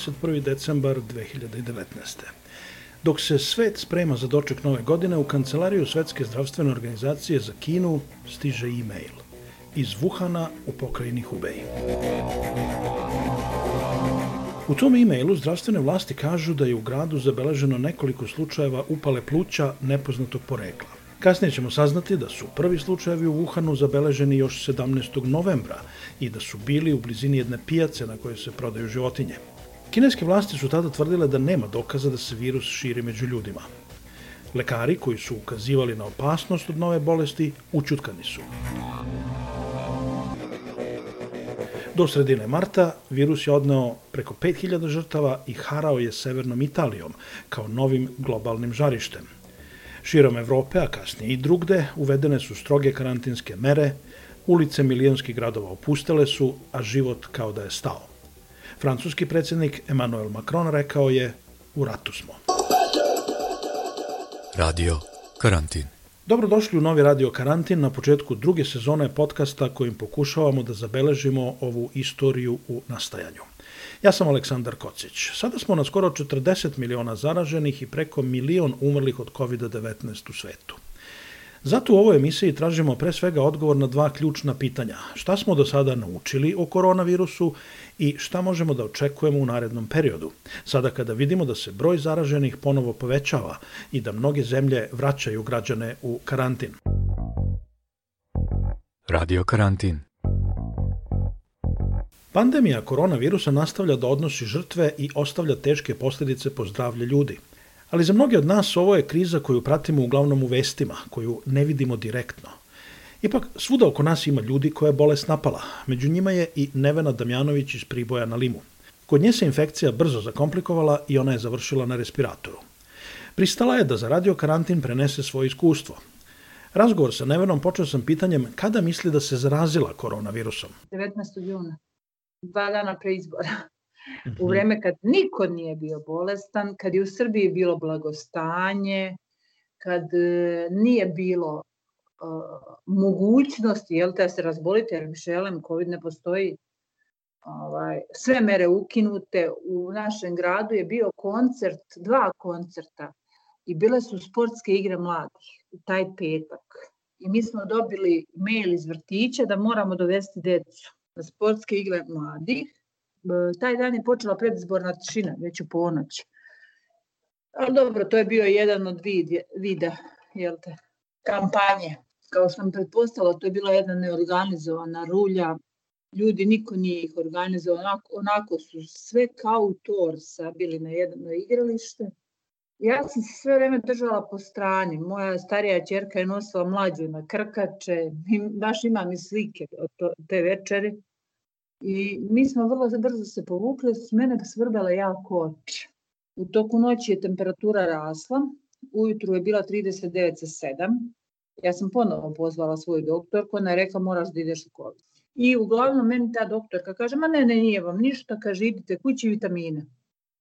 31. decembar 2019. Dok se svet sprema za doček nove godine, u kancelariju Svetske zdravstvene organizacije za Kinu stiže e-mail iz Wuhana u pokrajini Hubei. U tom e-mailu zdravstvene vlasti kažu da je u gradu zabeleženo nekoliko slučajeva upale pluća nepoznatog porekla. Kasnije ćemo saznati da su prvi slučajevi u Wuhanu zabeleženi još 17. novembra i da su bili u blizini jedne pijace na kojoj se prodaju životinje. Kineske vlasti su tada tvrdile da nema dokaza da se virus širi među ljudima. Lekari koji su ukazivali na opasnost od nove bolesti učutkani su. Do sredine marta virus je odneo preko 5000 žrtava i harao je severnom Italijom kao novim globalnim žarištem. Širom Evrope, a kasnije i drugde, uvedene su stroge karantinske mere, ulice milijonskih gradova opustele su, a život kao da je stao. Francuski predsjednik Emmanuel Macron rekao je u ratu smo. Radio Karantin Dobrodošli u novi Radio Karantin na početku druge sezone podcasta kojim pokušavamo da zabeležimo ovu istoriju u nastajanju. Ja sam Aleksandar Kocić. Sada smo na skoro 40 miliona zaraženih i preko milion umrlih od COVID-19 u svetu. Zato u ovoj emisiji tražimo pre svega odgovor na dva ključna pitanja. Šta smo do sada naučili o koronavirusu i šta možemo da očekujemo u narednom periodu, sada kada vidimo da se broj zaraženih ponovo povećava i da mnoge zemlje vraćaju građane u karantin. Radio Karantin Pandemija koronavirusa nastavlja da odnosi žrtve i ostavlja teške posljedice po zdravlje ljudi. Ali za mnoge od nas ovo je kriza koju pratimo uglavnom u vestima, koju ne vidimo direktno. Ipak, svuda oko nas ima ljudi koje je bolest napala. Među njima je i Nevena Damjanović iz Priboja na Limu. Kod nje se infekcija brzo zakomplikovala i ona je završila na respiratoru. Pristala je da za radio karantin prenese svoje iskustvo. Razgovor sa Nevenom počeo sam pitanjem kada misli da se zarazila koronavirusom. 19. juna, dva dana pre izbora. U vreme kad niko nije bio bolestan, kad je u Srbiji bilo blagostanje, kad e, nije bilo uh, mogućnosti jel, da se razbolite, jer šelem, COVID ne postoji, ovaj, sve mere ukinute. U našem gradu je bio koncert, dva koncerta i bile su sportske igre mladih taj petak. I mi smo dobili mail iz vrtića da moramo dovesti decu na sportske igre mladih taj dan je počela predizborna tišina, već u ponoć. Ali dobro, to je bio jedan od vid, vida, jel te, kampanje. Kao sam pretpostavila, to je bila jedna neorganizovana rulja. Ljudi, niko nije ih organizovao. Onako, onako su sve kao u tor sabili na jedno igralište. Ja sam se sve vreme držala po strani. Moja starija čerka je nosila mlađu na krkače. Baš imam i slike od te večeri I mi smo vrlo brzo se povukli, s mene svrbela jako oči. U toku noći je temperatura rasla, ujutru je bila 39,7. Ja sam ponovo pozvala svoju doktorku, ona je rekla moraš da ideš u COVID. I uglavnom meni ta doktorka kaže, ma ne, ne, nije vam ništa, kaže idite kući vitamine.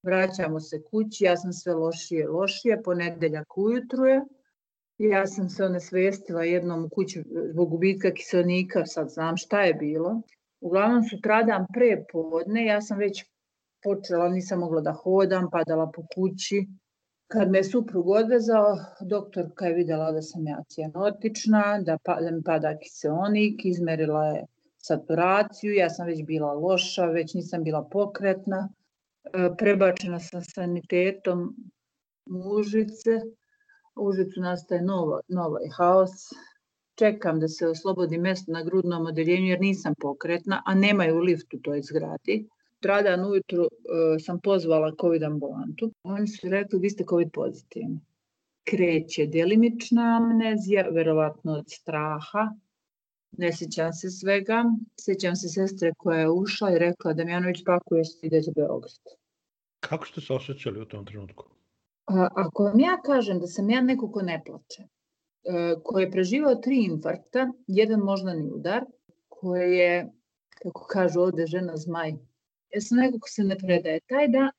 Vraćamo se kući, ja sam sve lošije, lošije, ponedeljak ujutru je. Ja sam se onesvestila jednom u kući zbog gubitka kiselnika, sad znam šta je bilo Uglavnom sutradan pre podne, ja sam već počela, nisam mogla da hodam, padala po kući. Kad me suprug odvezao, doktorka je videla da sam ja cijanotična, da, pa, da mi pada kiseonik, izmerila je saturaciju, ja sam već bila loša, već nisam bila pokretna. E, prebačena sam sanitetom u Užice. U Užicu nastaje novo, novaj haos. Čekam da se oslobodi mesto na grudnom odeljenju jer nisam pokretna, a nemaju lift u toj zgradi. Tradan ujutru uh, sam pozvala COVID ambulantu. Oni su rekli vi ste COVID pozitivni. Kreće delimična amnezija, verovatno od straha. Ne sećam se svega. Sećam se sestre koja je ušla i rekla da Mjanović pakuje se ide za Beograd. Kako ste se osjećali u tom trenutku? A, ako vam ja kažem da sam ja neko ko ne plače, e, koji je preživao tri infarkta, jedan moždani udar, koji je, kako kažu ovde žena zmaj, ja sam neko ko se ne predaje. Taj da,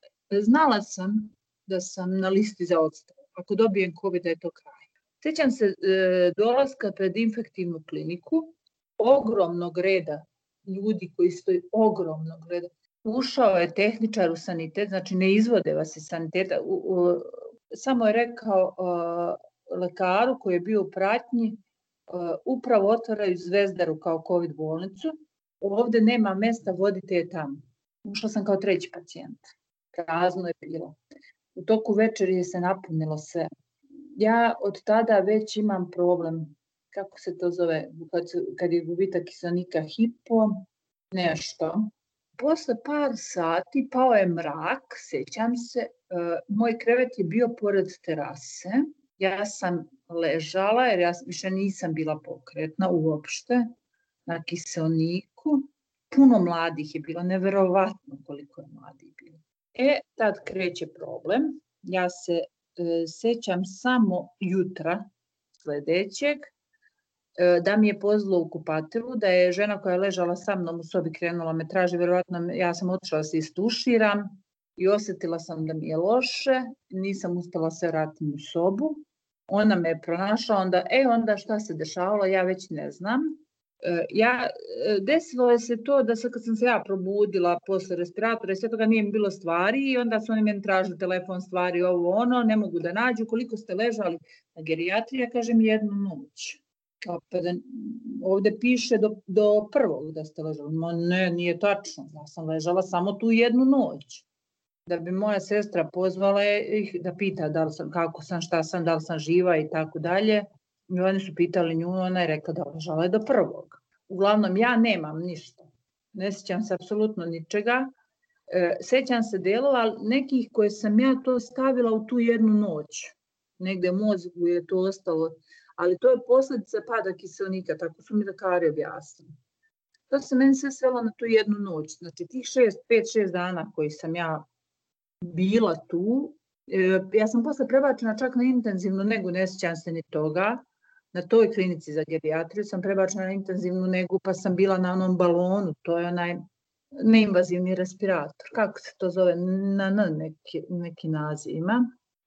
znala sam da sam na listi za odstav. Ako dobijem COVID, da je to kraj. Sećam se e, dolaska pred infektivnu kliniku, ogromnog reda ljudi koji stoji ogromnog reda. Ušao je tehničar u sanitet, znači ne izvode vas iz saniteta, u, u, samo je rekao uh, lekaru koji je bio u pratnji, uh, upravo otvaraju Zvezdaru kao COVID bolnicu, ovde nema mesta, vodite je tamo. Ušla sam kao treći pacijent. Prazno je bilo. U toku večeri se napunilo sve. Ja od tada već imam problem, kako se to zove, kad, kad je gubitak kiselnika hipo, nešto. Posle par sati pao je mrak, sećam se, moj krevet je bio pored terase. Ja sam ležala jer ja više nisam bila pokretna uopšte na kiselniku puno mladih je bilo, neverovatno koliko je mladih bilo. E, tad kreće problem. Ja se e, sećam samo jutra sledećeg, e, da mi je pozlo u kupatilu, da je žena koja je ležala sa mnom u sobi krenula me traži, verovatno ja sam otišla da se istuširam i osetila sam da mi je loše, nisam uspela se vratim u sobu. Ona me pronašla, onda, e, onda šta se dešavalo, ja već ne znam E, ja, e, desilo je se to da sad kad sam se ja probudila posle respiratora i sve toga nije mi bilo stvari i onda su oni meni tražili telefon stvari ovo ono, ne mogu da nađu koliko ste ležali na gerijatriji, ja kažem jednu noć. Kao pa da ovde piše do, do prvog da ste ležali. Ma ne, nije tačno. Ja sam ležala samo tu jednu noć. Da bi moja sestra pozvala ih da pita da li sam, kako sam, šta sam, da li sam živa i tako dalje. I oni su pitali nju, ona je rekla da je do prvog. Uglavnom, ja nemam ništa. Ne sećam se apsolutno ničega. E, sećam se delova nekih koje sam ja to stavila u tu jednu noć. Negde mozgu je to ostalo. Ali to je posledica pada kiselnika, tako su mi lekari objasnili. To se meni sve svelo na tu jednu noć. Znači, tih šest, pet, šest dana koji sam ja bila tu, e, ja sam posle prebačena čak na intenzivnu negu, ne sećam se ni toga, na toj klinici za gerijatriju sam prebačena na intenzivnu negu, pa sam bila na onom balonu, to je onaj neinvazivni respirator, kako se to zove, na, na neki, neki naziv ima.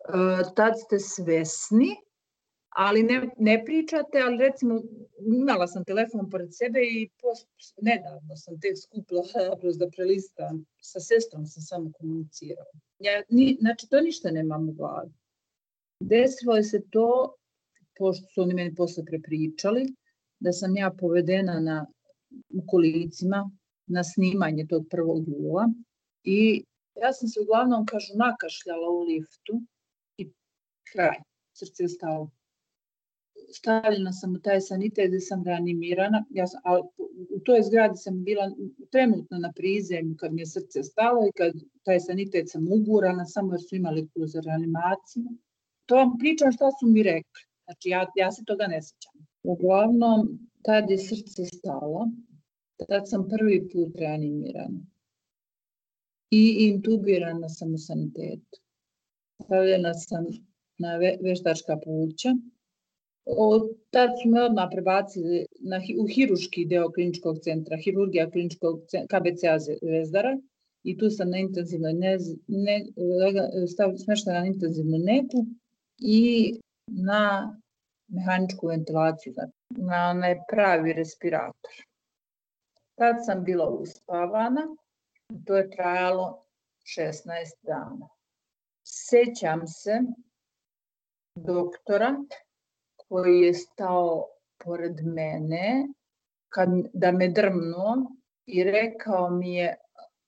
E, tad ste svesni, ali ne, ne pričate, ali recimo imala sam telefon pored sebe i post, nedavno sam tek skupila hrabrost da prelistam, sa sestrom sam samo komunicirala. Ja, ni, znači, to ništa nemam u glavi. Desilo je se to pošto su oni meni posle prepričali, da sam ja povedena na, u kolicima na snimanje tog prvog jula i ja sam se uglavnom, kažu, nakašljala u liftu i kraj, srce je stalo. Stavljena sam u taj sanitet gde sam reanimirana, ja sam, ali u toj zgradi sam bila trenutno na prizemlju kad mi je srce stalo i kad taj sanitet sam ugurana, samo jer su imali tu za reanimaciju. To vam pričam šta su mi rekli. Znači, ja, ja se toga ne sećam. Uglavnom, tad je srce stalo, tad sam prvi put reanimirana. I intubirana sam u sanitetu. Stavljena sam na ve, veštačka pluća. Od tad su me odmah prebacili na, u hiruški deo kliničkog centra, hirurgija kliničkog KBCA Zvezdara i tu sam na intenzivnoj ne, ne, smeštena na intenzivnu neku i na mehaničku ventilaciju, znači na onaj pravi respirator. Tad sam bila uspavana, to je trajalo 16 dana. Sećam se doktora koji je stao pored mene kad, da me drmnuo i rekao mi je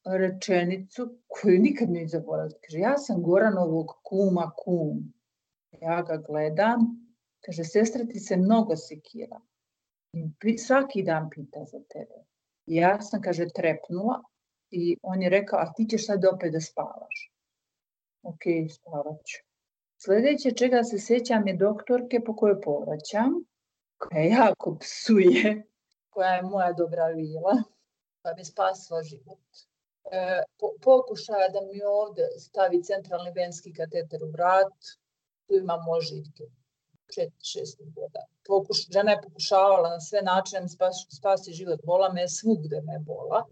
rečenicu koju nikad neću zaboraviti. Kaže, ja sam Goranovog kuma kum. Ja ga gledam, kaže, sestra ti se mnogo sekira. I svaki dan pita za tebe. Ja sam, kaže, trepnula i on je rekao, a ti ćeš sad opet da spavaš. Ok, spavat ću. Sledeće čega se sećam je doktorke po kojoj povraćam, koja jako psuje, koja je moja dobra vila, pa mi spasla život. E, po, pokušaja da mi ovde stavi centralni venski kateter u vrat, tu ima možitke, 4-6 voda. Pokuš, žena je pokušavala na sve načine da spasi, spasi život, bola me svugde me bola.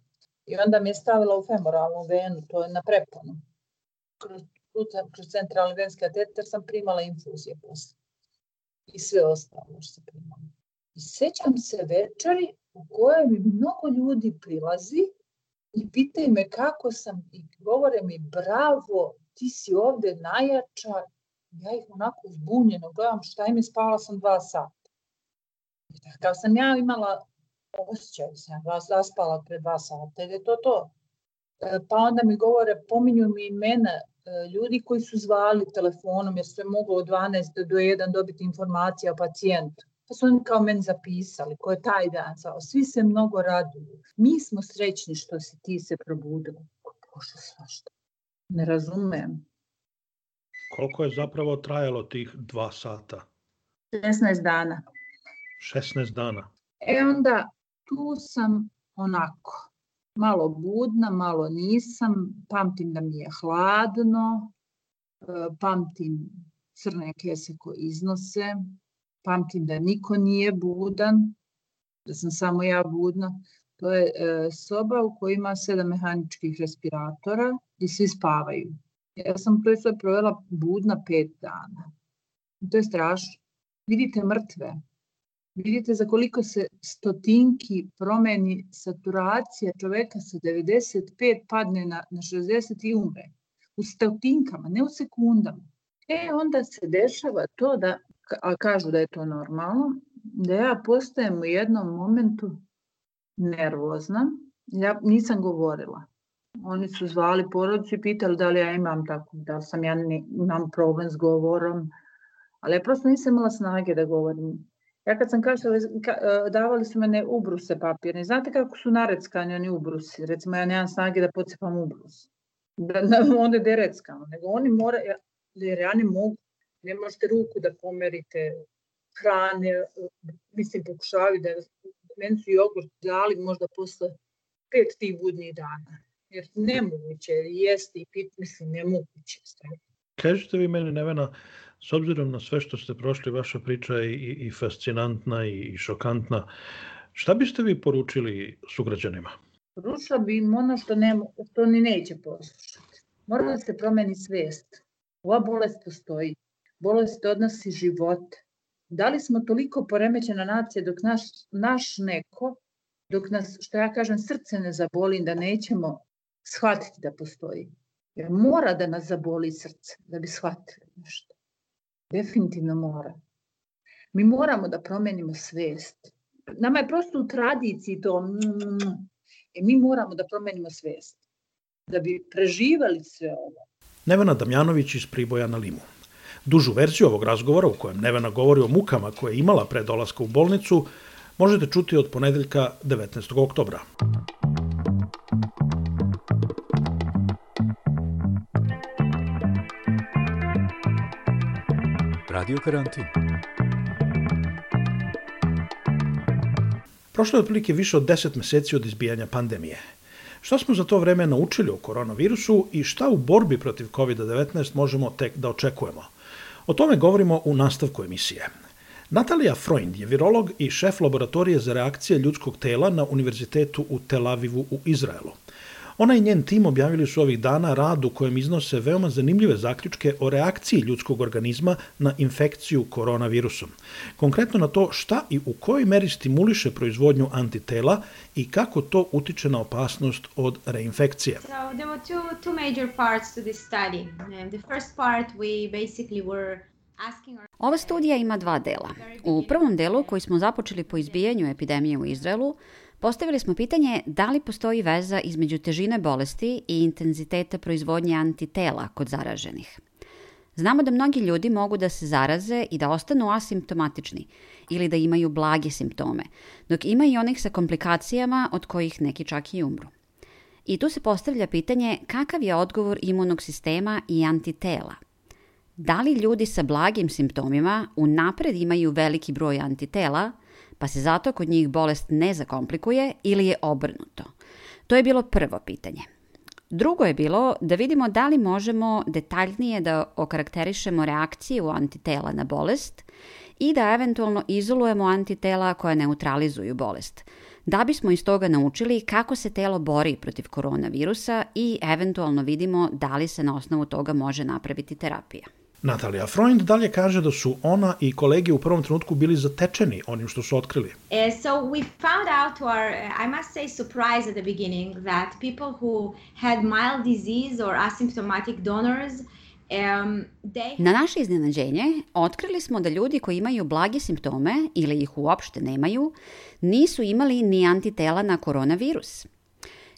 I onda mi je stavila u femoralnu venu, to je na preponu. Kroz, kroz centralni venski kateter sam primala infuzije posle. I sve ostalo što sam primala. I sećam se večeri u kojoj mi mnogo ljudi prilazi i pitaju me kako sam i govore mi bravo, ti si ovde najjača. Ja ih onako zbunjeno gledam šta im je spala sam dva sata. I takav sam ja imala osjećaj, sam ja zaspala pre dva sata, je to to. E, pa onda mi govore, pominju mi imena ljudi koji su zvali telefonom jer sve moglo od 12 do 1 dobiti informacije o pacijentu. Pa su oni kao meni zapisali, ko je taj dan zvao. Svi se mnogo raduju. Mi smo srećni što si ti se probudila. Bože, svašta. Ne razumem. Koliko je zapravo trajalo tih dva sata? 16 dana. 16 dana. E onda tu sam onako, malo budna, malo nisam, pamtim da mi je hladno, e, pamtim crne kese koje iznose, pamtim da niko nije budan, da sam samo ja budna. To je e, soba u kojoj ima sedam mehaničkih respiratora i svi spavaju. Ja sam sve provela budna pet dana. To je strašno. Vidite mrtve, Vidite za koliko se stotinki promeni saturacija čoveka sa 95 padne na, na 60 i umre. U stotinkama, ne u sekundama. E, onda se dešava to da, a kažu da je to normalno, da ja postajem u jednom momentu nervozna. Ja nisam govorila. Oni su zvali porodicu i pitali da li ja imam tako, da sam ja ne, imam problem s govorom, ali ja prosto nisam imala snage da govorim Ja kad sam kašala, ka, e, davali su mene ubruse papirne. Znate kako su nareckani oni ubrusi? Recimo ja nemam snage da pocepam ubrus. Da, da onda je dereckano. Nego oni mora, jer ja ne mogu, ne možete ruku da pomerite hrane, mislim pokušavaju da meni su jogurt dali možda posle pet tih budnih dana. Jer nemoguće je jesti i pit, mislim, nemoguće. Kažete vi meni, Nevena, S obzirom na sve što ste prošli, vaša priča je i, i fascinantna i, šokantna. Šta biste vi poručili sugrađanima? Poručila bi im ono što, ne, što ni neće poslušati. Mora da se promeni svest. Ova bolest postoji. Bolest odnosi život. Da li smo toliko poremećena nacija dok naš, naš neko, dok nas, što ja kažem, srce ne zaboli, da nećemo shvatiti da postoji. Jer mora da nas zaboli srce da bi shvatili nešto. Definitivno mora. Mi moramo da promenimo svest. Nama je prosto u tradiciji to, e mi moramo da promenimo svest. Da bi preživali sve ovo. Nevena Damjanović iz Priboja na Limu. Dužu verziju ovog razgovora u kojem Nevena govori o mukama koje je imala pre dolaska u bolnicu možete čuti od ponedeljka 19. oktobra. Radio karantin. Prošlo je otprilike više od 10 meseci od izbijanja pandemije. Šta smo za to vreme naučili o koronavirusu i šta u borbi protiv COVID-19 možemo tek da očekujemo? O tome govorimo u nastavku emisije. Natalija Freund je virolog i šef laboratorije za reakcije ljudskog tela na Univerzitetu u Tel Avivu u Izraelu. Ona i njen tim objavili su ovih dana rad u kojem iznose veoma zanimljive zaključke o reakciji ljudskog organizma na infekciju koronavirusom. Konkretno na to šta i u kojoj meri stimuliše proizvodnju antitela i kako to utiče na opasnost od reinfekcije. So there were two, two major parts to this study. The first part we basically were Ova studija ima dva dela. U prvom delu, koji smo započeli po izbijanju epidemije u Izraelu, postavili smo pitanje da li postoji veza između težine bolesti i intenziteta proizvodnje antitela kod zaraženih. Znamo da mnogi ljudi mogu da se zaraze i da ostanu asimptomatični ili da imaju blage simptome, dok ima i onih sa komplikacijama od kojih neki čak i umru. I tu se postavlja pitanje kakav je odgovor imunog sistema i antitela – Da li ljudi sa blagim simptomima unapred imaju veliki broj antitela, pa se zato kod njih bolest ne zakomplikuje ili je obrnuto? To je bilo prvo pitanje. Drugo je bilo da vidimo da li možemo detaljnije da okarakterišemo reakciju antitela na bolest i da eventualno izolujemo antitela koja neutralizuju bolest, da bismo iz toga naučili kako se telo bori protiv koronavirusa i eventualno vidimo da li se na osnovu toga može napraviti terapija. Natalija Freund dalje kaže da su ona i kolege u prvom trenutku bili zatečeni onim što su otkrili. Uh, so we found out to our, uh, I must say, surprise at the beginning that people who had mild disease or asymptomatic donors Um, they... Na naše iznenađenje, otkrili smo da ljudi koji imaju blage simptome ili ih uopšte nemaju, nisu imali ni antitela na koronavirus.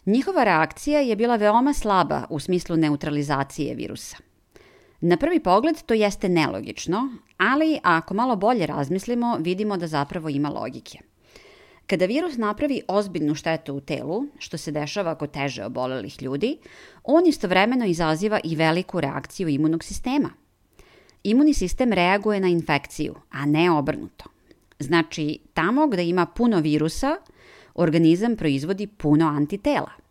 Njihova reakcija je bila veoma slaba u smislu neutralizacije virusa. Na prvi pogled to jeste nelogično, ali ako malo bolje razmislimo, vidimo da zapravo ima logike. Kada virus napravi ozbiljnu štetu u telu, što se dešava kod teže obolelih ljudi, on istovremeno izaziva i veliku reakciju imunog sistema. Imunni sistem reaguje na infekciju, a ne obrnuto. Znači, tamo gde ima puno virusa, organizam proizvodi puno antitela –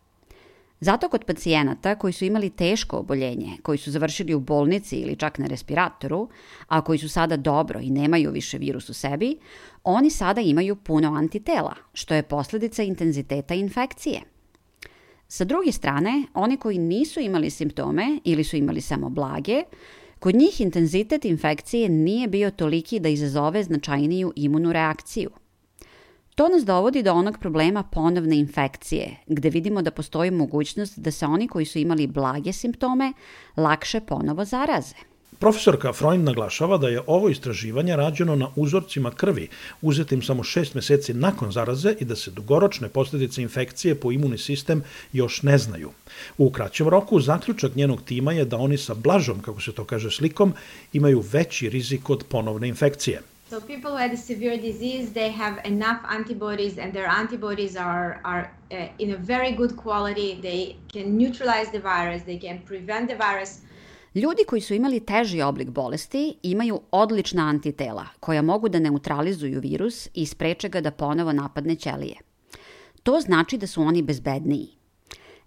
Zato kod pacijenata koji su imali teško oboljenje, koji su završili u bolnici ili čak na respiratoru, a koji su sada dobro i nemaju više virus u sebi, oni sada imaju puno antitela, što je posledica intenziteta infekcije. Sa druge strane, oni koji nisu imali simptome ili su imali samo blage, kod njih intenzitet infekcije nije bio toliki da izazove značajniju imunu reakciju – To nas dovodi do onog problema ponovne infekcije, gde vidimo da postoji mogućnost da se oni koji su imali blage simptome lakše ponovo zaraze. Profesorka Freund naglašava da je ovo istraživanje rađeno na uzorcima krvi, uzetim samo šest meseci nakon zaraze i da se dugoročne posledice infekcije po imunni sistem još ne znaju. U kraćem roku zaključak njenog tima je da oni sa blažom, kako se to kaže slikom, imaju veći rizik od ponovne infekcije – So people who had a severe disease, they have enough antibodies, and their antibodies are are uh, in a very good quality. They can neutralize the virus. They can prevent the virus. Ljudi koji su imali teži oblik bolesti imaju odlična antitela koja mogu da neutralizuju virus i spreče ga da ponovo napadne ćelije. To znači da su oni bezbedniji.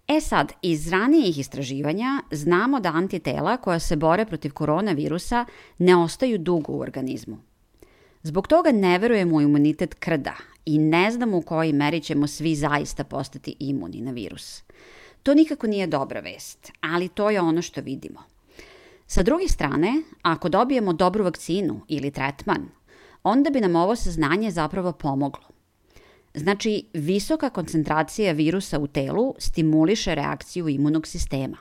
E sad, iz ranijih istraživanja znamo da antitela koja se bore protiv koronavirusa ne ostaju dugo u organizmu. Zbog toga ne verujemo u imunitet krda i ne znamo u kojoj meri ćemo svi zaista postati imuni na virus. To nikako nije dobra vest, ali to je ono što vidimo. Sa druge strane, ako dobijemo dobru vakcinu ili tretman, onda bi nam ovo saznanje zapravo pomoglo. Znači, visoka koncentracija virusa u telu stimuliše reakciju imunog sistema.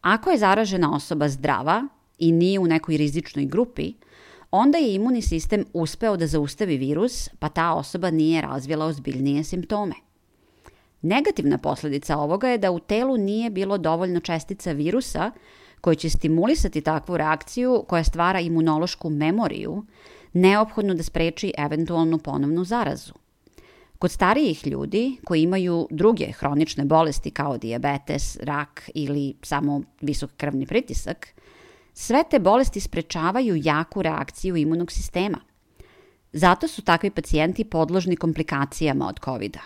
Ako je zaražena osoba zdrava i nije u nekoj rizičnoj grupi, onda je imunni sistem uspeo da zaustavi virus, pa ta osoba nije razvila ozbiljnije simptome. Negativna posledica ovoga je da u telu nije bilo dovoljno čestica virusa koje će stimulisati takvu reakciju koja stvara imunološku memoriju, neophodno da spreči eventualnu ponovnu zarazu. Kod starijih ljudi koji imaju druge hronične bolesti kao diabetes, rak ili samo visok krvni pritisak, Sve te bolesti sprečavaju jaku reakciju imunog sistema. Zato su takvi pacijenti podložni komplikacijama od COVID-a.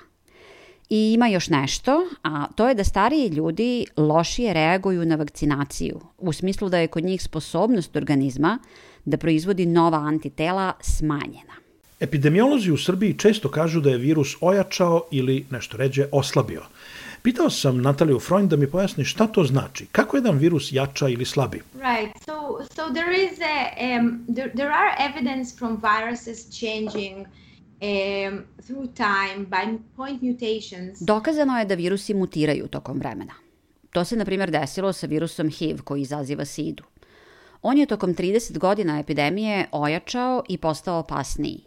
I ima još nešto, a to je da stariji ljudi lošije reaguju na vakcinaciju, u smislu da je kod njih sposobnost organizma da proizvodi nova antitela smanjena. Epidemiolozi u Srbiji često kažu da je virus ojačao ili, nešto ređe, oslabio. Pitao sam Nataliju Freund da mi pojasni šta to znači, kako jedan virus jača ili slabi. Right. So, so there is a um, there, there are evidence from viruses changing um, through time by point mutations. Dokazano je da virusi mutiraju tokom vremena. To se, na primjer, desilo sa virusom HIV koji izaziva sidu. On je tokom 30 godina epidemije ojačao i postao opasniji.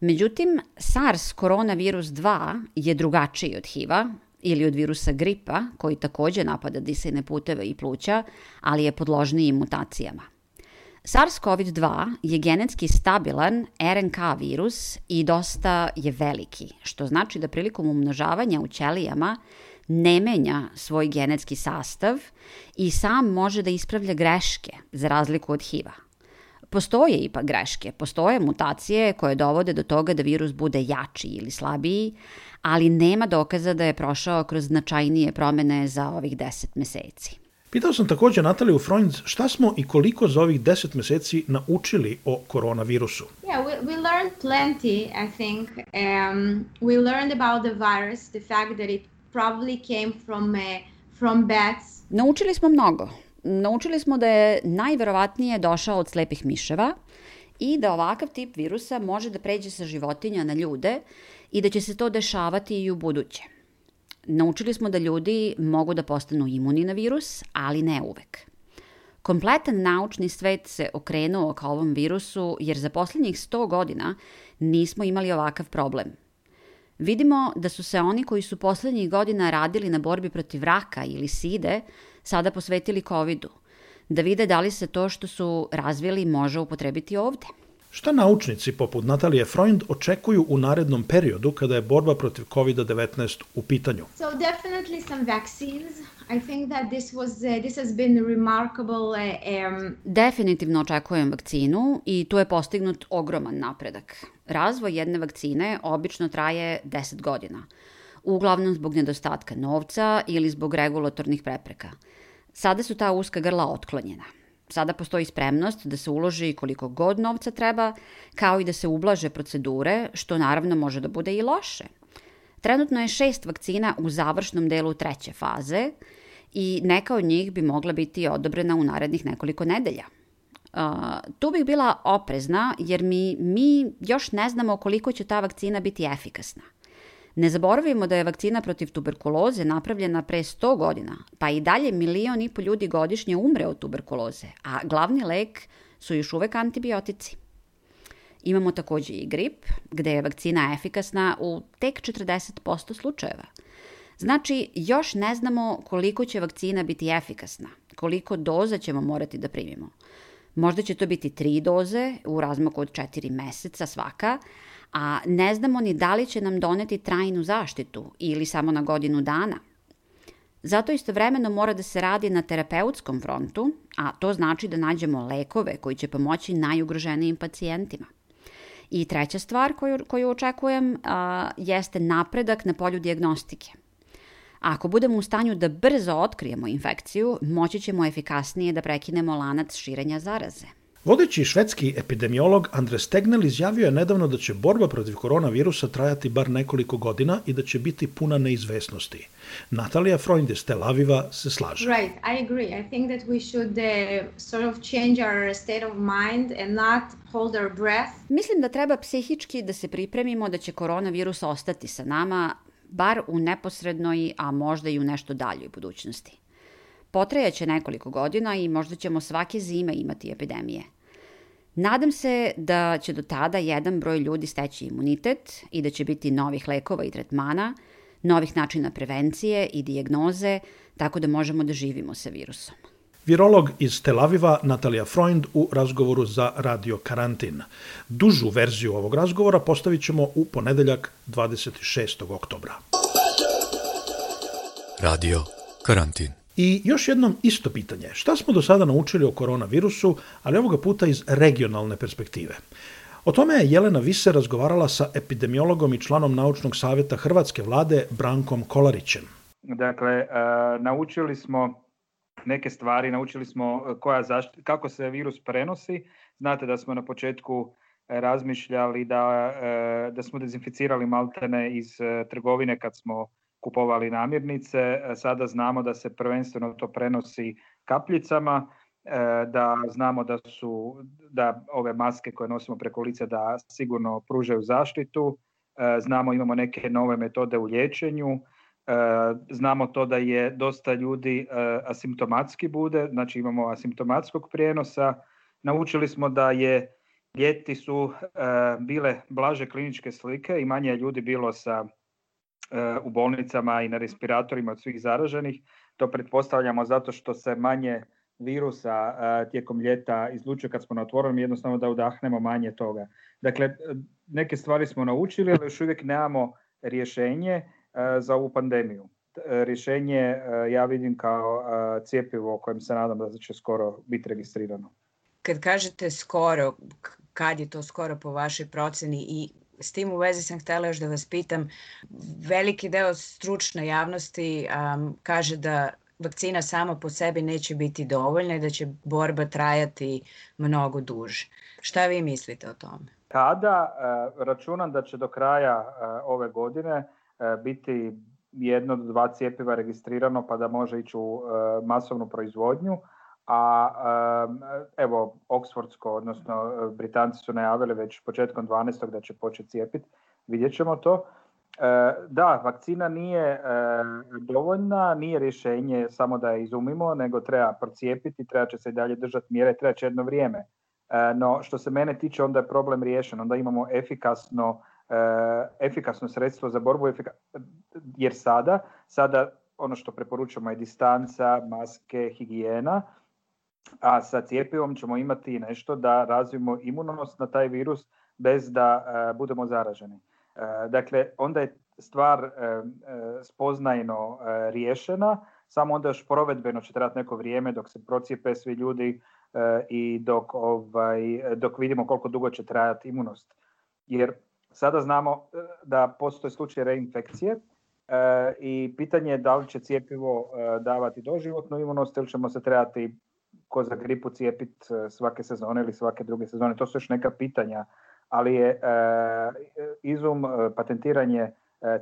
Međutim, SARS koronavirus 2 je drugačiji od HIV-a ili od virusa gripa, koji takođe napada disajne puteve i pluća, ali je podložniji mutacijama. SARS-CoV-2 je genetski stabilan RNK virus i dosta je veliki, što znači da prilikom umnožavanja u ćelijama ne menja svoj genetski sastav i sam može da ispravlja greške, za razliku od HIV-a. Postoje ipak greške, postoje mutacije koje dovode do toga da virus bude jači ili slabiji, ali nema dokaza da je prošao kroz značajnije promene za ovih 10 meseci. Pitao sam takođe Nataliju Freund šta smo i koliko za ovih 10 meseci naučili o koronavirusu. Yeah, we, we learned plenty, I think. Um, we learned about the virus, the fact that it probably came from, uh, from bats. Naučili smo mnogo. Naučili smo da je najverovatnije došao od slepih miševa i da ovakav tip virusa može da pređe sa životinja na ljude i da će se to dešavati i u buduće. Naučili smo da ljudi mogu da postanu imuni na virus, ali ne uvek. Kompletan naučni svet se okrenuo ka ovom virusu jer za poslednjih 100 godina nismo imali ovakav problem. Vidimo da su se oni koji su poslednjih godina radili na borbi protiv raka ili side sada posvetili COVID-u, da vide da li se to što su razvili može upotrebiti ovde. Šta naučnici poput Natalije Freund očekuju u narednom periodu kada je borba protiv COVID-19 u pitanju? So definitely some vaccines. I think that this was uh, this has been remarkable. Uh, um... Definitivno očekujem vakcinu i tu je postignut ogroman napredak. Razvoj jedne vakcine obično traje 10 godina, uglavnom zbog nedostatka novca ili zbog regulatornih prepreka. Sada su ta uska grla otklonjena. Sada postoji spremnost da se uloži koliko god novca treba, kao i da se ublaže procedure, što naravno može da bude i loše. Trenutno je šest vakcina u završnom delu treće faze i neka od njih bi mogla biti odobrena u narednih nekoliko nedelja. Uh, tu bih bila oprezna jer mi, mi još ne znamo koliko će ta vakcina biti efikasna. Ne zaboravimo da je vakcina protiv tuberkuloze napravljena pre 100 godina, pa i dalje milion i po ljudi godišnje umre od tuberkuloze, a glavni lek su još uvek antibiotici. Imamo takođe i grip, gde je vakcina efikasna u tek 40% slučajeva. Znači, još ne znamo koliko će vakcina biti efikasna, koliko doza ćemo morati da primimo. Možda će to biti tri doze u razmaku od četiri meseca svaka, a ne znamo ni da li će nam doneti trajnu zaštitu ili samo na godinu dana. Zato istovremeno mora da se radi na terapeutskom frontu, a to znači da nađemo lekove koji će pomoći najugroženijim pacijentima. I treća stvar koju, koju očekujem a, jeste napredak na polju diagnostike. Ako budemo u stanju da brzo otkrijemo infekciju, moći ćemo efikasnije da prekinemo lanac širenja zaraze. Vodeći švedski epidemiolog Andres Tegnell izjavio je nedavno da će borba protiv koronavirusa trajati bar nekoliko godina i da će biti puna neizvesnosti. Natalija Freund iz Tel Aviva se slaže. Right, I agree. I think that we should uh, sort of change our state of mind and not hold our breath. Mislim da treba psihički da se pripremimo da će koronavirus ostati sa nama bar u neposrednoj, a možda i u nešto daljoj budućnosti. Potrajaće nekoliko godina i možda ćemo svake zime imati epidemije. Nadam se da će do tada jedan broj ljudi steći imunitet i da će biti novih lekova i tretmana, novih načina prevencije i dijagnoze, tako da možemo da živimo sa virusom. Virolog iz Tel Aviva Natalija Freund u razgovoru za Radio Karantin. Dužu verziju ovog razgovora postavit ćemo u ponedeljak 26. oktobra. Radio Karantin. I još jednom isto pitanje. Šta smo do sada naučili o koronavirusu, ali ovoga puta iz regionalne perspektive? O tome je Jelena Vise razgovarala sa epidemiologom i članom naučnog savjeta Hrvatske vlade Brankom Kolarićem. Dakle, uh, naučili smo neke stvari, naučili smo koja zašt, kako se virus prenosi. Znate da smo na početku razmišljali da, da smo dezinficirali maltene iz trgovine kad smo kupovali namirnice. Sada znamo da se prvenstveno to prenosi kapljicama, da znamo da su da ove maske koje nosimo preko lice da sigurno pružaju zaštitu. Znamo imamo neke nove metode u liječenju. Znamo to da je dosta ljudi asimptomatski bude, znači imamo asimptomatskog prijenosa. Naučili smo da je ljeti su bile blaže kliničke slike i manje je ljudi bilo sa u bolnicama i na respiratorima od svih zaraženih. To pretpostavljamo zato što se manje virusa tijekom ljeta izlučuje kad smo na otvorenom, jednostavno da udahnemo manje toga. Dakle, neke stvari smo naučili, ali još uvijek nemamo rješenje za ovu pandemiju. Rješenje ja vidim kao cijepivo o kojem se nadam da će skoro biti registrirano. Kad kažete skoro, kad je to skoro po vašoj proceni i s tim u vezi sam htjela još da vas pitam, veliki deo stručne javnosti um, kaže da vakcina sama po sebi neće biti dovoljna i da će borba trajati mnogo duže. Šta vi mislite o tome? Kada računam da će do kraja ove godine biti jedno do dva cijepiva registrirano pa da može ići u masovnu proizvodnju, a evo Oxfordsko, odnosno Britanci su najavili već početkom 12. da će početi cijepiti, vidjet ćemo to. Da, vakcina nije dovoljna, nije rješenje samo da je izumimo, nego treba procijepiti, treba će se i dalje držati mjere, treba će jedno vrijeme. No, što se mene tiče, onda je problem riješen, onda imamo efikasno, efikasno sredstvo za borbu, jer sada, sada ono što preporučujemo je distanca, maske, higijena, a sa cijepivom ćemo imati nešto da razvijemo imunost na taj virus bez da budemo zaraženi. Dakle, onda je stvar spoznajno riješena, samo onda još provedbeno će trebati neko vrijeme dok se procijepe svi ljudi i dok, ovaj, dok vidimo koliko dugo će trajati imunost. Jer sada znamo da postoje slučaj reinfekcije i pitanje je da li će cijepivo davati doživotnu imunost ili ćemo se trebati ko za gripu cijepiti svake sezone ili svake druge sezone. To su još neka pitanja ali je izum patentiranje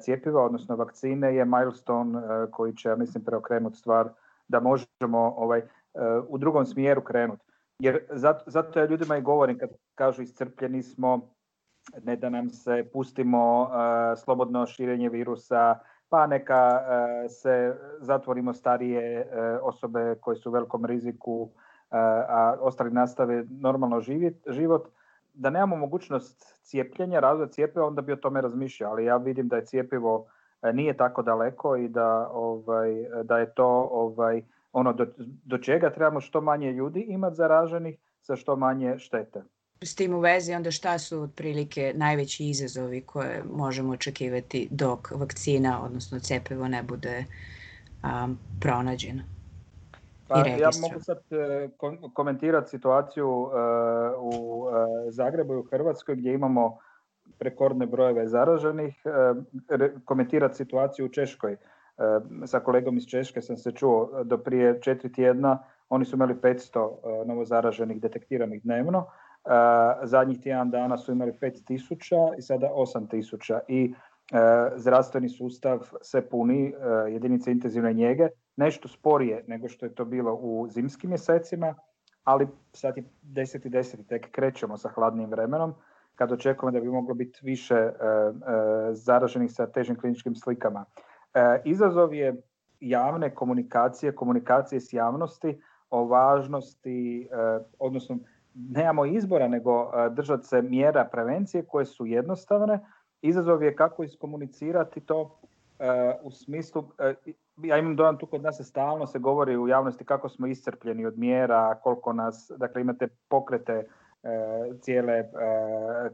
cijepiva, odnosno vakcine je milestone koji će, ja mislim, preokrenuti stvar da možemo ovaj, u drugom smjeru krenuti. Jer zato, zato ja ljudima i govorim kad kažu iscrpljeni smo, ne da nam se pustimo slobodno širenje virusa, pa neka se zatvorimo starije osobe koje su u velikom riziku, a ostali nastave normalno život da nemamo mogućnost cijepljenja, razvoja cijepiva, onda bi o tome razmišljao, ali ja vidim da je cijepivo nije tako daleko i da, ovaj, da je to ovaj, ono do, do čega trebamo što manje ljudi imati zaraženih sa što manje štete. S tim u vezi onda šta su otprilike najveći izazovi koje možemo očekivati dok vakcina, odnosno cepivo ne bude um, pronađeno? Pa, ja mogu sad komentirati situaciju u Zagrebu i u Hrvatskoj gdje imamo rekordne brojeve zaraženih, komentirati situaciju u Češkoj. Sa kolegom iz Češke sam se čuo do prije četiri tjedna, oni su imali 500 novozaraženih detektiranih dnevno, zadnjih tjedan dana su imali 5000 i sada 8000 i zdravstveni sustav se puni, jedinice intenzivne njege, nešto sporije nego što je to bilo u zimskim mjesecima, ali sad je 10. 10. tek krećemo sa hladnim vremenom, kad očekujemo da bi moglo biti više e, e, zaraženih sa težim kliničkim slikama. E, izazov je javne komunikacije, komunikacije s javnosti o važnosti, odnosno nemamo izbora nego držati se mjera prevencije koje su jednostavne. Izazov je kako iskomunicirati to u smislu, ja imam dojam tu kod nas se stalno se govori u javnosti kako smo iscrpljeni od mjera, koliko nas, dakle imate pokrete e, cijele e,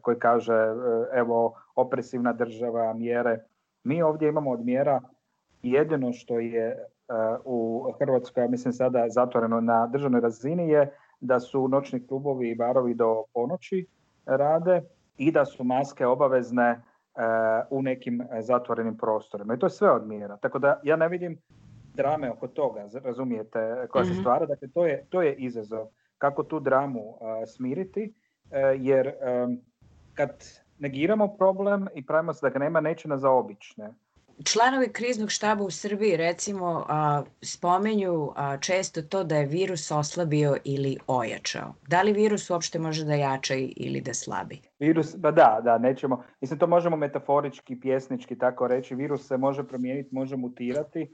koji kaže e, evo opresivna država, mjere. Mi ovdje imamo od mjera jedino što je e, u Hrvatskoj, mislim sada zatvoreno na državnoj razini je da su noćni klubovi i barovi do ponoći rade i da su maske obavezne u nekim zatvorenim prostorima. I to je sve od mjera. Tako da ja ne vidim drame oko toga, razumijete, koja se stvara. Dakle, to je, to je izazov. Kako tu dramu uh, smiriti, jer kad negiramo problem i pravimo se da ga nema, neće nas zaobići. Ne? Članovi kriznog štaba u Srbiji recimo a, spomenju a, često to da je virus oslabio ili ojačao. Da li virus uopšte može da jača ili da slabi? Virus, ba da, da, nećemo, mislim to možemo metaforički, pjesnički tako reći, virus se može promijeniti, može mutirati, e,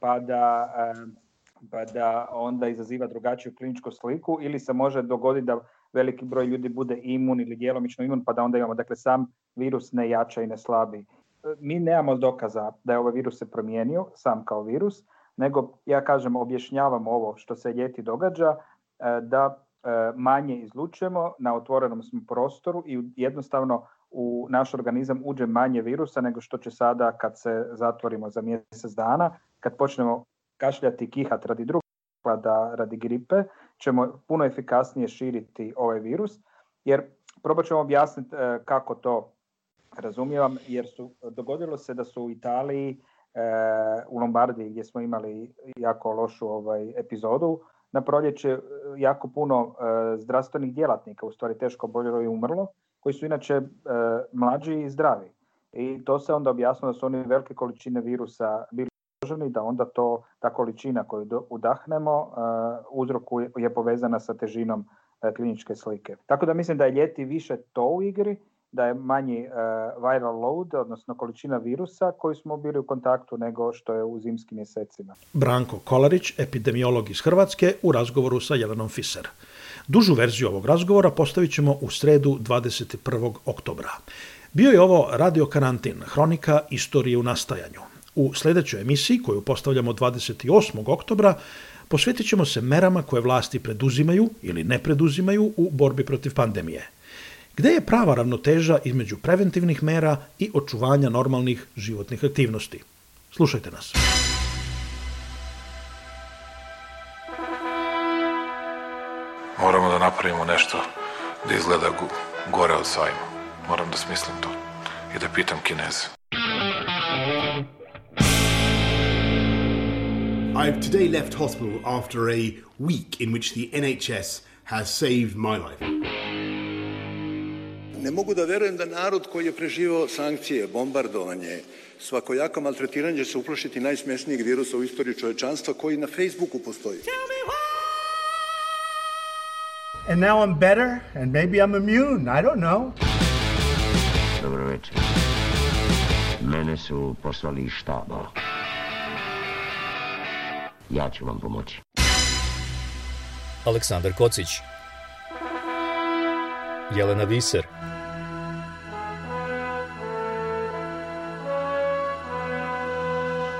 pa da e, pa da onda izaziva drugačiju kliničku sliku ili se može dogoditi da veliki broj ljudi bude imun ili djelomično imun pa da onda imamo dakle sam virus ne jača i ne slabi. Mi nemamo dokaza da je ovaj virus se promijenio sam kao virus, nego ja kažem objašnjavam ovo što se ljeti događa e, da e, manje izlučujemo, na otvorenom smo prostoru i jednostavno u naš organizam uđe manje virusa nego što će sada kad se zatvorimo za mjesec dana, kad počnemo kašljati kihat radi druga da radi gripe, ćemo puno efikasnije širiti ovaj virus, jer probat ćemo objasniti e, kako to razumijevam, jer su, dogodilo se da su u Italiji, e, u Lombardiji gdje smo imali jako lošu ovaj epizodu, na proljeće e, jako puno zdravstvenih djelatnika, u stvari teško boljelo i umrlo, koji su inače mlađi i zdravi. I to se onda objasnilo da su oni velike količine virusa bili izloženi, da onda to, ta količina koju udahnemo uh, uzroku je povezana sa težinom uh, kliničke slike. Tako da mislim da je ljeti više to u igri, da je manji uh, viral load, odnosno količina virusa koji smo bili u kontaktu nego što je u zimskim mjesecima. Branko Kolarić, epidemiolog iz Hrvatske, u razgovoru sa Jelenom Fiser. Dužu verziju ovog razgovora postavit ćemo u sredu 21. oktobra. Bio je ovo Radio Karantin, hronika istorije u nastajanju. U sledećoj emisiji, koju postavljamo 28. oktobra, posvetit ćemo se merama koje vlasti preduzimaju ili ne preduzimaju u borbi protiv pandemije. Gde je prava ravnoteža između preventivnih mera i očuvanja normalnih životnih aktivnosti? Slušajte nas. Moramo da napravimo nešto da izgleda gore od sajma. Moram da smislim to i da pitam Kineze. I've today left hospital after a week in which the NHS has saved my life. Ne mogu da verujem da narod koji je preživao sankcije, bombardovanje, svakojako maltretiranje će se uplašiti najsmesnijeg virusa u istoriji čovečanstva koji na Facebooku postoji. And now I'm better and maybe I'm immune, I don't know. Dobro večer. Mene su poslali iz štaba. Ja ću vam pomoći. Aleksandar Kocić Jelena Viser